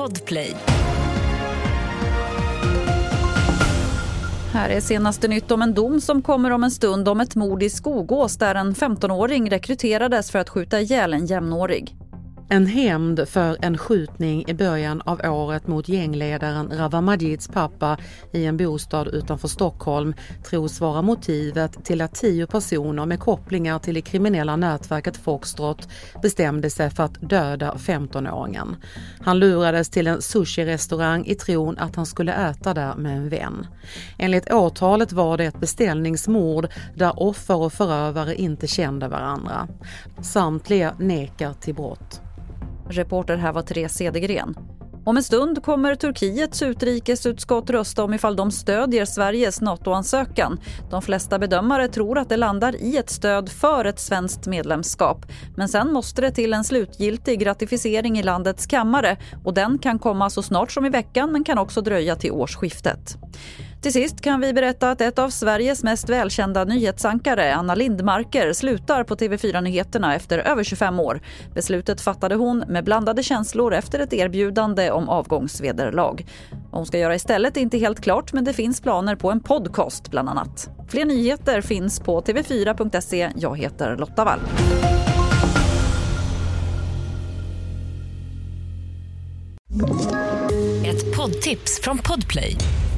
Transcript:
Podplay. Här är senaste nytt om en dom som kommer om en stund om ett mord i Skogås där en 15-åring rekryterades för att skjuta ihjäl en jämnårig. En hämnd för en skjutning i början av året mot gängledaren Rawa Majids pappa i en bostad utanför Stockholm tros vara motivet till att tio personer med kopplingar till det kriminella nätverket Foxtrot bestämde sig för att döda 15-åringen. Han lurades till en sushi-restaurang i tron att han skulle äta där med en vän. Enligt åtalet var det ett beställningsmord där offer och förövare inte kände varandra. Samtliga nekar till brott. Reporter här var Therese Cedergren. Om en stund kommer Turkiets utrikesutskott rösta om ifall de stödjer Sveriges NATO-ansökan. De flesta bedömare tror att det landar i ett stöd för ett svenskt medlemskap. Men sen måste det till en slutgiltig ratificering i landets kammare och den kan komma så snart som i veckan men kan också dröja till årsskiftet. Till sist kan vi berätta att ett av Sveriges mest välkända nyhetsankare, Anna Lindmarker, slutar på TV4 Nyheterna efter över 25 år. Beslutet fattade hon med blandade känslor efter ett erbjudande om avgångsvederlag. Vad hon ska göra istället är inte helt klart men det finns planer på en podcast bland annat. Fler nyheter finns på tv4.se. Jag heter Lotta Wall. Ett poddtips från Podplay.